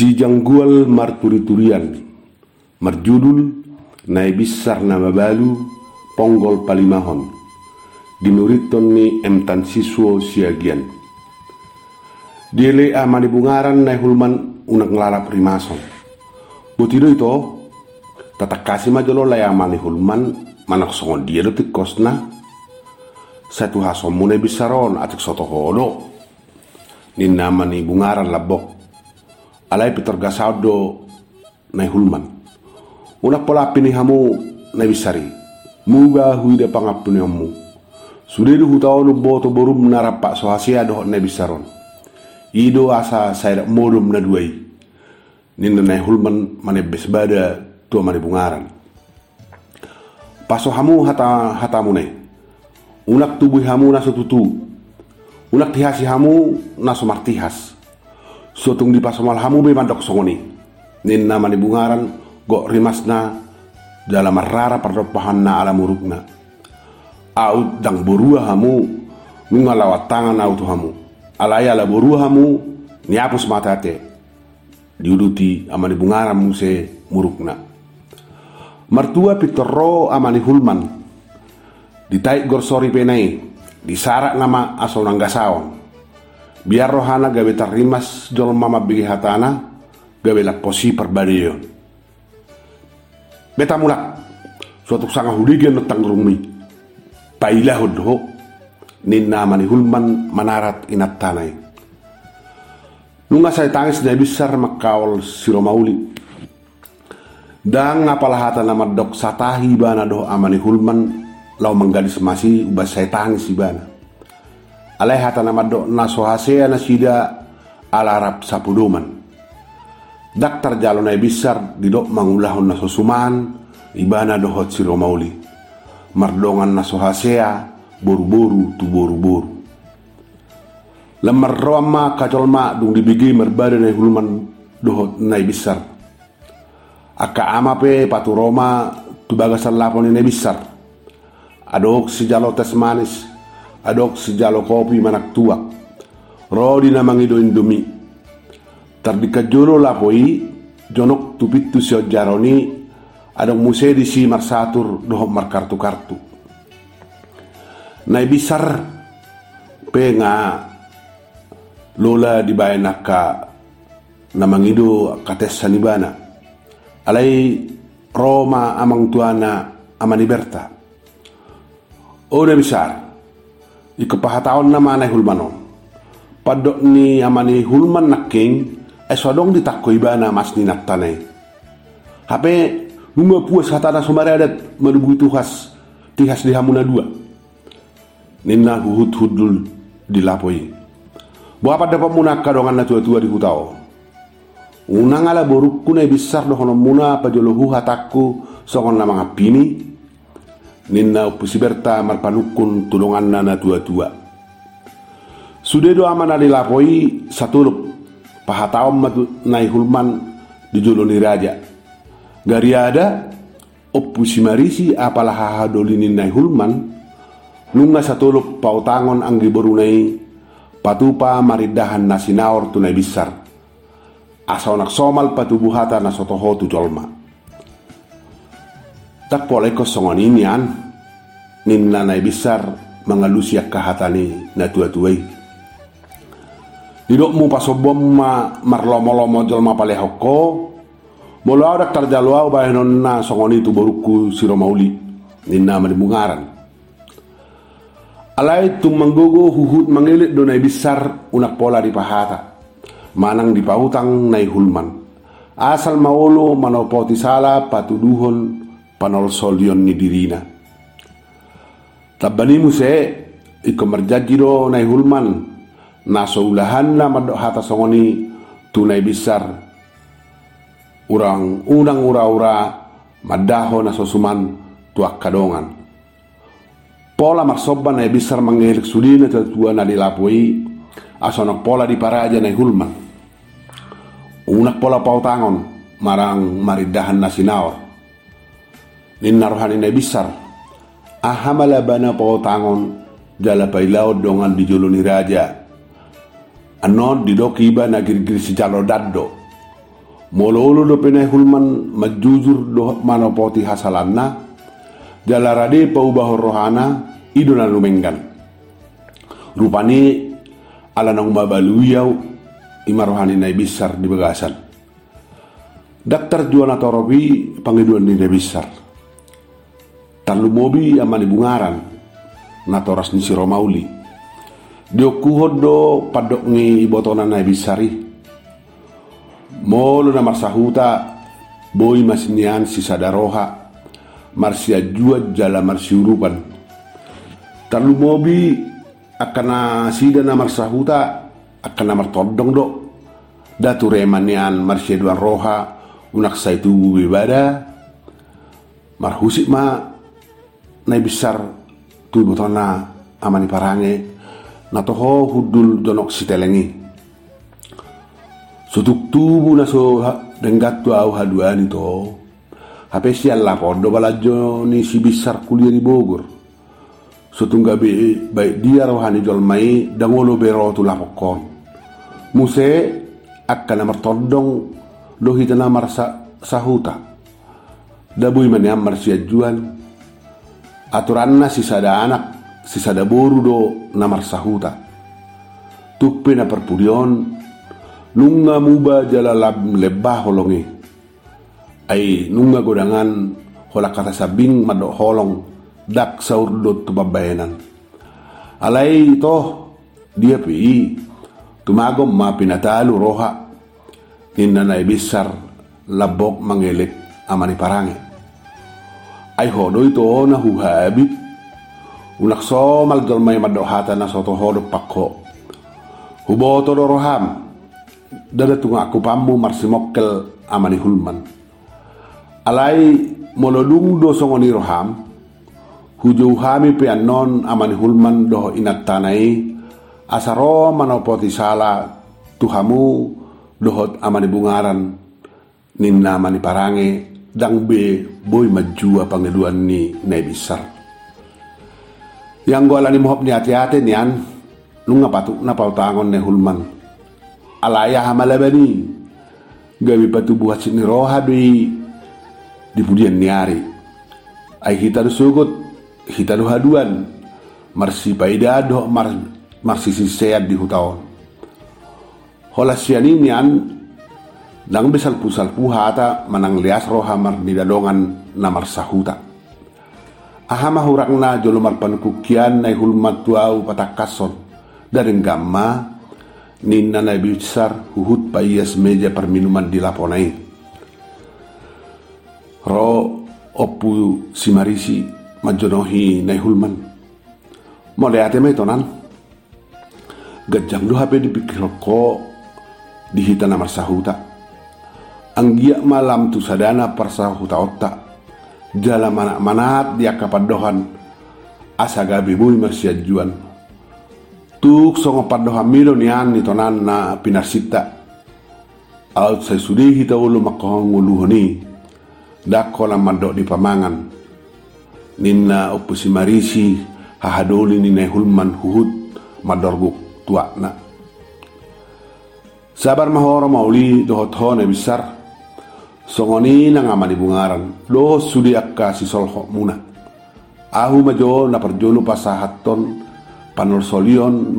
Si janggual marturi-turian, marjudul bisar nama balu ponggol palimahon. Dinuriton ni emtan siswo siagian. Diele amani bungaran nai hulman unak ngelarap rimason. Butido itu, tatak kasih majolo lay amani hulman manak songon dia detik kosna. Satu hasomune bisaron atik soto holo. Ninna mani bungaran labok alai pitor gasaudo na hulman. Una pola pini hamu na bisari. Muga huide pangapuni omu sudedu hutaonu boto borum narapa so hasia do na bisaron. Ido asa sayra modum na duai. Ninna na hulman mane besbada to mane bungaran. Paso hamu hata hata mune unak tubuh hamu na tutu. Unak tihasi hamu na martihas sotung di pasamal hamu be mandok songoni. Nin nama ni bungaran go rimasna dalam rara perdopahan na ala murukna. Au dang borua hamu nungalawat tangan au tu hamu. Alaya la borua hamu ni apus mata te. Diuduti amani bungaran muse murukna. Martua pitoro amani hulman. Ditai gorsori penai disarak nama asonang gasawang biar rohana gawe tarimas jol mama bigi hatana gawe la posi perbadion beta mulak suatu sangat huligen no tangrumi pailah hodho ninna mani hulman manarat inat tanai. Nunga saya tangis na besar makawal siromauli dan apalah hata nama dok satahi bana doh amani hulman lau menggadis masih ubah saya tangis ibana alai do na sohasea na sida alarap sapuduman. Daktar jalo na bisar di dok mangulahon na sosuman ibana dohot si romauli mardongan na sohasea boru-boru tu boru-boru. Lemar roma kacolma dung dibigi merbada na hulman dohot na bisar. Aka ama pe patu roma tu bagasan lapon ni bisar. Adok si jalo tes manis adok sejalo kopi manak tua rodi na mangido indomi tardika jolo lapoi jonok tupitu sio jaroni adok muse di si marsatur doho mar kartu. Kartu nai bisar penga lola di naka na kates sanibana. Alai Roma amang tuana amani berta Ode besar, ikapahataon na manay hulmanon. Padok ni amani hulman naking ay swadong di takko iba na mas ni natanay. Hape nunga puas hatana sumare adat malubu tuhas tihas di hamuna dua. Ninna huhut hudul di lapoi. Buapa dapat muna kadongan na tua-tua di hutao. Unang ala borukku na besar dohono muna pajolohu hatakku songon na mga ninna pusiberta marpanukun tulungan nana tua-tua. Sudah doa mana dilapoi satu pahatawam matu nai hulman di joloni raja. Gari ada oppu simarisi apalah hahadolini nai hulman nunga satuluk pautangon anggi borunai patupa maridahan nasinaor tunai besar. Asaw somal patubuhata na sotoho tu jolma tak boleh kosongan inian nin nanay besar mangalusya kahatani na tua-tuay. Didok mo pasobom ma marlomo-lomo jol mapalehoko Molo ada tarjalwa bahenon na songoni tu boruku siro mauli ninna madimungaran. Alay tum manggogo huhut mangilit do nay besar unak pola di pahata. Manang di pautang nay hulman. Asal maolo manopoti sala patuduhon panol solion ni dirina. Tabani muse iko marjajiro nai hulman na ulahan na madok hata songoni tunai besar urang unang ura-ura madaho na sosuman tuak kadongan. Pola marsoban na besar manghelik sulina tua na dilapui asonok pola di paraja na hulman. Unak pola pautangon marang maridahan na sinaor ninna rohani na bisar ahamala bana tangon jala pailaw dongan di jolo ni raja. Anon di doki iba na girgir si jalo daddo. Mololo do penai hulman majujur do manopoti hasalanna. Jalarade paubah rohana idona lumenggan rupani ala nang ima rohani nai besar di bagasan Daktar juana torobi pangiduan di besar Talu mobi amani bungaran. Natoras ni si Romauli. Dio kuhodo padok ni ibotona nai bisari. Molo na marsahuta boy masinian si sadaroha. Marsia jua jala marsiurupan. Talu mobi akana sida na marsahuta akana martodong do. Datu remanian marsia dua roha unak saitu bibada marhusik ma nai besar tu botona amani parange na toho hudul donok sitelengi Sutuk tubu na so denggat tu au haduani to. Hape si alla balajo ni si kuliah di Bogor. Sutungga be baik dia rohani jol mai dangolo bero tu lapokon. Muse akka namar todong do hita namar sa sahuta. Dabui mani amar si ajuan. Aturanna si sada anak si sada boru do namar sahuta. Tukpe na perpudion nunga muba jala lab lebah holongi ai nunga godangan hola kata sabing mado holong dak saur do tu babayanan alai to dia pi tumago ma pinatalu roha ninna nai besar labok mangelek amani parange ai hodo itu na huhabi unak so mal dolmai mado hata na soto pakko huboto roham dada tunga aku pambu marsi mokkel amani hulman alai molodung do songoni roham hujo hami pe non amani hulman do inat tanai asaro manopoti sala tuhamu dohot amani bungaran ninna amani parange dang be boy majua pangeduan ni nai besar. Yang gua lani mohop ni hati-hati nian lunga patu na pautangon ne hulman? Alaya hamalabani gabi patu buat sini roha di di pudian niari ai hitar sugut hitar haduan. Marsi paidado mar marsi siseat di hutaon. Holas sianinian dang besal pusal puhata manang lias roha mar di dadongan namar sahuta ahama hurangna jolomar pankukian nai hulmat tuau patakason. Dari gamma ninna na besar huhut payas meja perminuman di laponai. Ro opu simarisi majonohi nai hulman. Mo ate mai tonan? Gajang do hape dipikir ko di hitana marsahuta anggia malam tu sadana parsahuta otta. Jala mana manat dia kapadohan. Asa gabi bui marsiajuan tuk songo paddo hamilo ni an ni tonan na pinasita. Out sa sudi hita ulu makong ulu honi dako la mando di pamangan. Ninna opusi marisi hahadoli ni na hulman huhut madorguk tua na sabar mahoro mauli dohot hone besar songoni na ngamani bungaran. Do sudi akka si solho muna. Ahu majo na perjolu pasahaton panol solion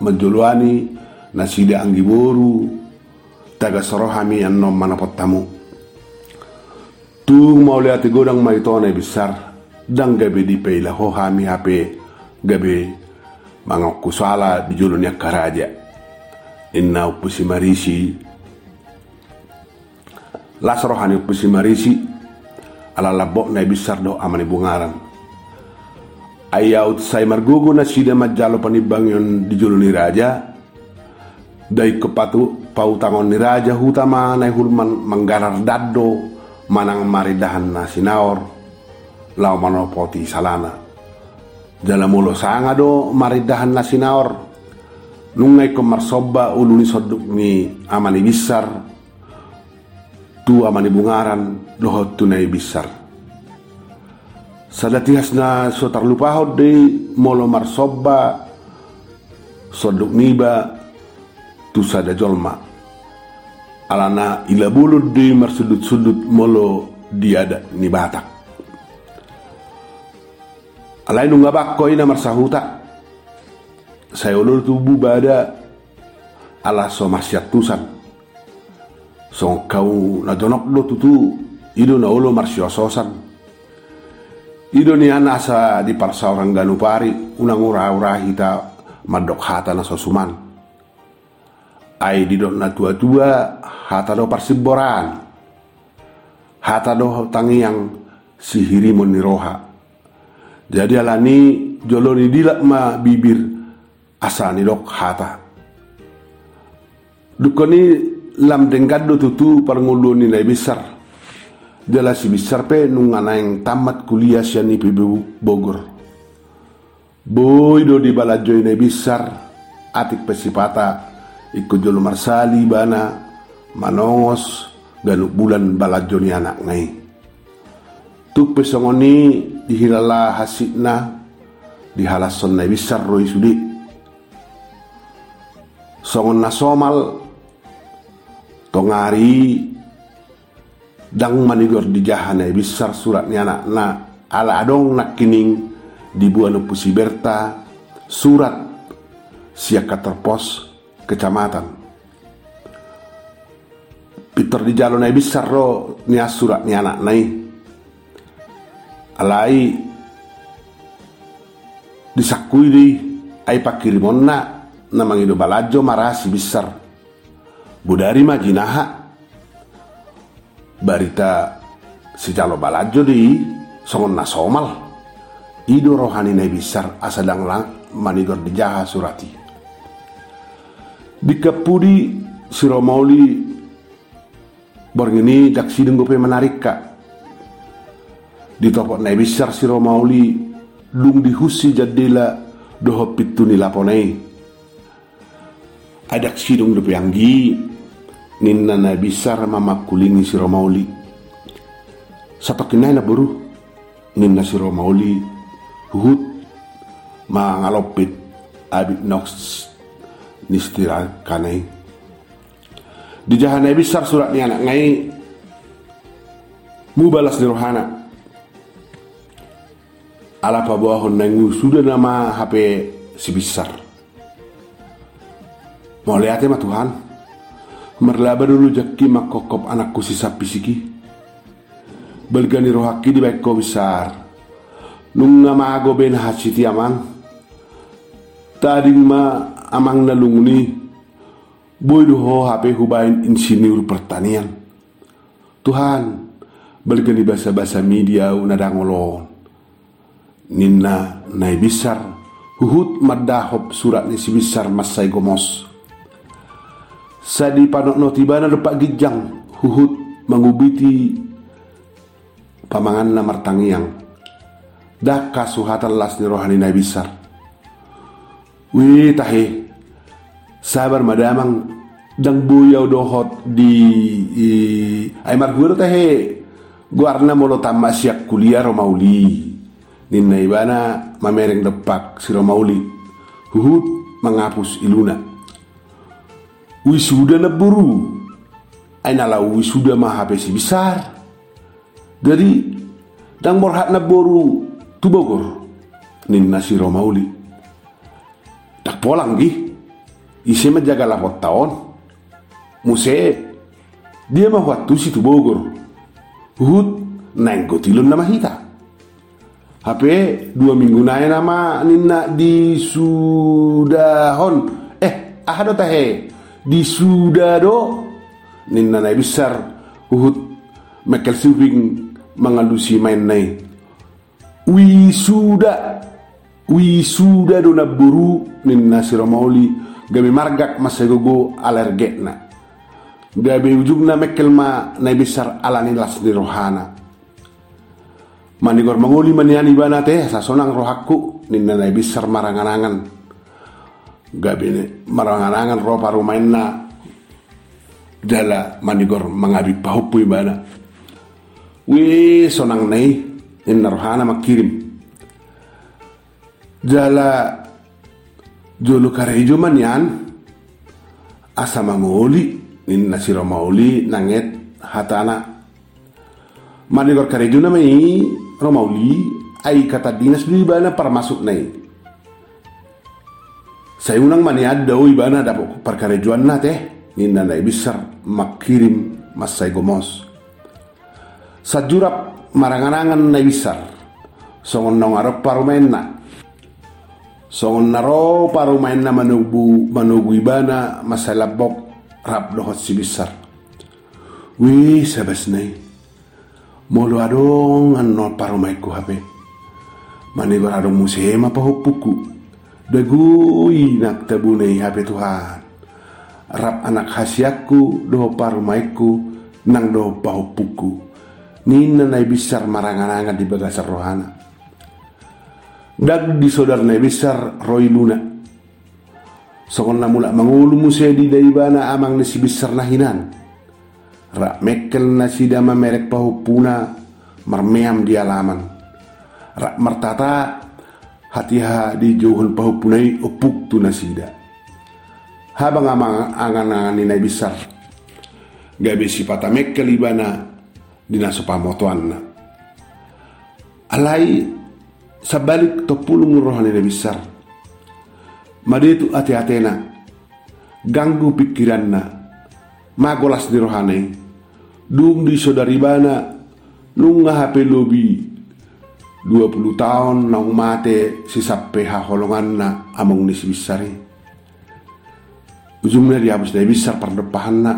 majoluani nasida anggiboru taga sorohami anno mana potamu tu mau lihat godang maitone besar dang gabe di peila ho hami hape gabe mangok kusala di julunya karaja inna upusi marisi las rohani upusi marisi ala labok na besar do amani bungaran. Ayaut sai margugu na sida majalo panibang yon di ni raja dai kepatu pautangon ni raja hutama na hulman manggarar daddo manang maridahan na sinaor lau manopoti salana. Jala mulo sanga do maridahan na sinaor nungay ko marsoba uluni soduk ni amani bisar tu amani bungaran lohot tunay bisar. Sadatihas na so tarlupahod de molo marsoba sodok niba tu sada jolma. alana ila bulu di marsudut-sudut molo diada ni batak. Alai nunga bakko ina marsahuta. Saya ulur tubuh bada ala so tusan so kau na jonok do tutu. Ido na ulo marsyososan ido ni anasa di parsa orang ganupari unang ura-ura hita madok hata na sosuman. Ai di na tua-tua hata do parsiboran. Hata do tangiang sihiri moniroha jadi alani joloni dilak ma bibir asani dok hata. Dukoni lam dengkado tutu parnguluni nai besar. Dela si besar pe nungana yang tamat kuliah siani PBU Bogor. Boy do di balajoy nai besar atik pesipata ikut jolo marsali bana manongos ganuk bulan balajoni anak ngai. Tuk pesongoni dihilala hasikna dihalason nai besar roi sudi songon na somal tongari. Dang manigor di jahana bisar suratnya anak na ala adong nak kining. Di buana pusiberta surat siaka terpos kecamatan. Peter di jalan na bisar ro nia surat ni anak nai. Alai disakui di ai pakirimon na namang ino balajo marasi besar budari majinaha. Barita si jalo balajo di songon nasomal. Ido rohani nai besar asadang lang manigor di jaha surati. Di kapudi si romauli borngini dak sideng gope menarik ka di topot nai besar si romauli lung di husi jadila doho pituni laponai adak sidung do pianggi ninna na bisar mama kulingi si Romauli sapakinay na buru ninna si Romauli huhut mangalopit abit nox nistira kanay. Di jahanay bisar surat ni anak ngay mubalas ni rohana. Ala pabuahon na sudah nama HP si bisar. Mau lihat ya Tuhan. Merlaba dulu jaki makokop anakku si sapi siki. Belgani rohaki di baik kau besar. Nunga mago ben hasiti amang. Tadi ma amang nalungni. Boy duho HP hubain insinyur pertanian. Tuhan, belgani bahasa-bahasa media unadangolon. Ninna nai besar. Huhut madahop surat ni si besar masai gomos Sadi panok no tibana lepak gijang huhut mengubiti pamangan na martangiang. Dah kasuhatan las ni rohani nabi besar. Wih tahe. Sabar madamang. Dang buyau dohot di, di ay marguro tahe. Guarna molo tamma siak kuliah romauli ninna ibana mamereng depak si romauli huhut menghapus iluna wisuda na buru. Ay nala wisuda mahapesi besar dari dang morhat na boru tubogor nin nasi romauli tak polang gi. Isi menjaga lapot tahun muse dia mah waktu si tubogor hut nengko tilun nama hita HP dua minggu naik nama nina di sudahon. Eh ada tahe di Sudado ninna na besar uhut mekel siving mangalusi main nai wisuda wisuda do na buru ninna siramauli gabi margak alergetna gabi ujugna mekel ma na besar alani las di rohana. Manigor mangoli maniani bana teh sasonang rohakku ninna na besar maranganangan gabine maranganangan ropa rumainna dala manigor mangabi pahupu ibana. Wi sonang nei. Inna rohana makirim jala jolo karejo manyan asa mangoli nin nasiro mauli nanget hatana manigor karejuna mai romauli. Ai kata dinas di bana para masuk nai saya unang mani ada ibana dapat perkarejuan na teh. Ninna nai besar makirim masai gomos. Sajurap maranganangan nai besar. Songon nong arok parumenna songon naro parumenna manubu manubu ibana masai labok rap dohot si besar. Wih sabas nai. Molo adong anno paromaiku hape. Mani adong musema pa hupuku dagui nak tabunei hape Tuhan. Rap anak hasiaku do paromaiku nang do pahupuku nina nai bisar marangan di bagasar rohana. Dag di sodar nai bisar roi luna. Sokon na mula mangulu musedi dari bana amang nasi bisar nahinan. Rak mekel na sida merek pahupuna marmeam di alaman. Rak martata hatiha di johun pahupunai opuk tu nasida. Habang amang angan-angan inay besar. Gabi si pata mekel ibana di naso pamotuan Alai sabalik to pulung rohan inay besar. Maditu ati-atena ganggu pikiran na magolas di rohanai dung di saudari bana lunga HP lobi 20 tahun nang mate si sappe ha holongan na among ni si bisari. Ujungnya dia habis dari besar perdepahan na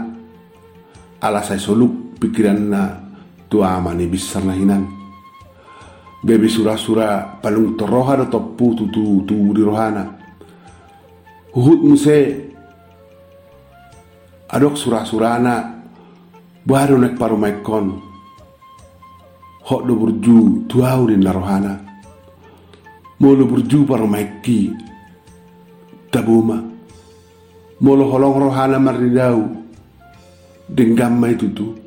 ala saya soluk pikiran na tua amani besar na hinan. Bebe sura-sura palung toroha do topu tu tu di rohana. Huhut muse adok sura-surana baru nek paru do burju tuau din larohana molo burju paru ki tabuma molo holong rohana maridau. Denggam mai tutu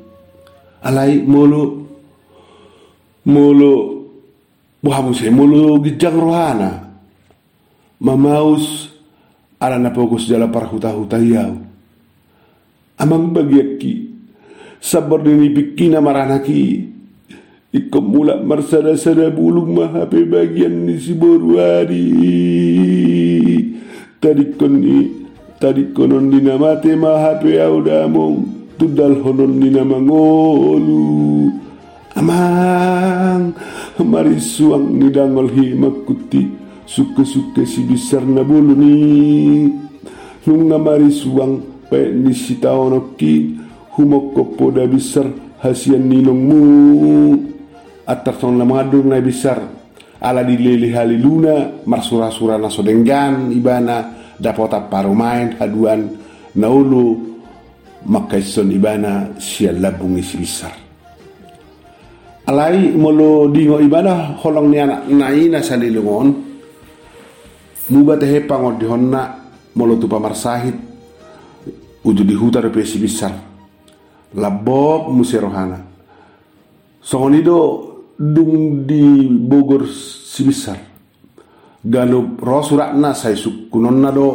alai molo molo buhamu se molo gijang rohana. Mamaus ala na pogos jala parhuta-huta yau amang bagiaki sabar dini bikina maranaki Iko mula marsada-sada bulung mahape bagian ni si boruari Tadi koni Tadi konon dina mate mahape audamong Tudal honon dina mangolu Amang Mari suang ni dangol hi makuti Suka-suka si besar na bulu ni. Nung mari suang Pe ni si taonoki humok poda besar hasian ninongmu atar son la madur na besar. Ala di lele haliluna marsura-sura na sodenggan ibana dapota main haduan naulu makaison ibana sia labung besar. Alai molo dingo ibana holong ni anak naina salilungon pangod di honna molo tupa marsahit uju di hutar pesi besar. Labok musirohana songonido dung di Bogor sibisar ganu ro suratna sai sukunonna do.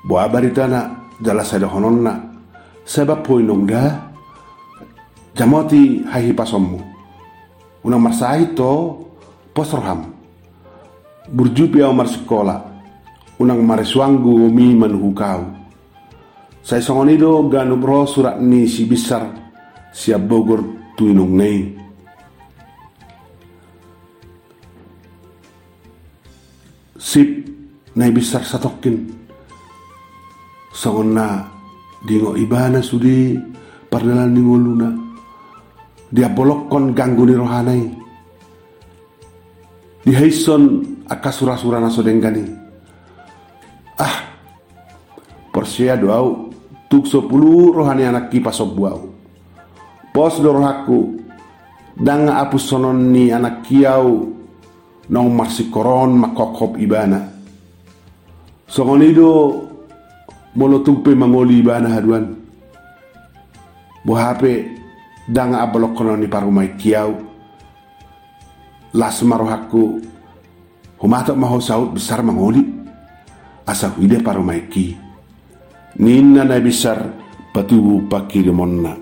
Bo abaritana jala sada hononna. Sebab poinong da jamoti hahi pasommu. Una marsahi to posroham. Burjupi mar sekolah unang mareswangu mi manhukau saya songonido ganu bro surat ni si besar. Siap Bogor tuinung nei. Nai besar satokin. Songona dingo ibana sudi pardalan dingo luna. Dia bolokon ganggu ni rohanai. Di haison akasura-sura naso denggani. Ah, persia doau tuk sepuluh rohani anak kipas buau. Pos dorohaku danga apus sonon anak kiau nong marsi koron makokop ibana. Songonido molo tumpe mangoli ibana haduan. Bohape danga abalok konon ni parumai kiau. Las marohaku humatok maho saut besar mangoli. Asa huide parumai kiau ninna na bisar patubu pakiri monna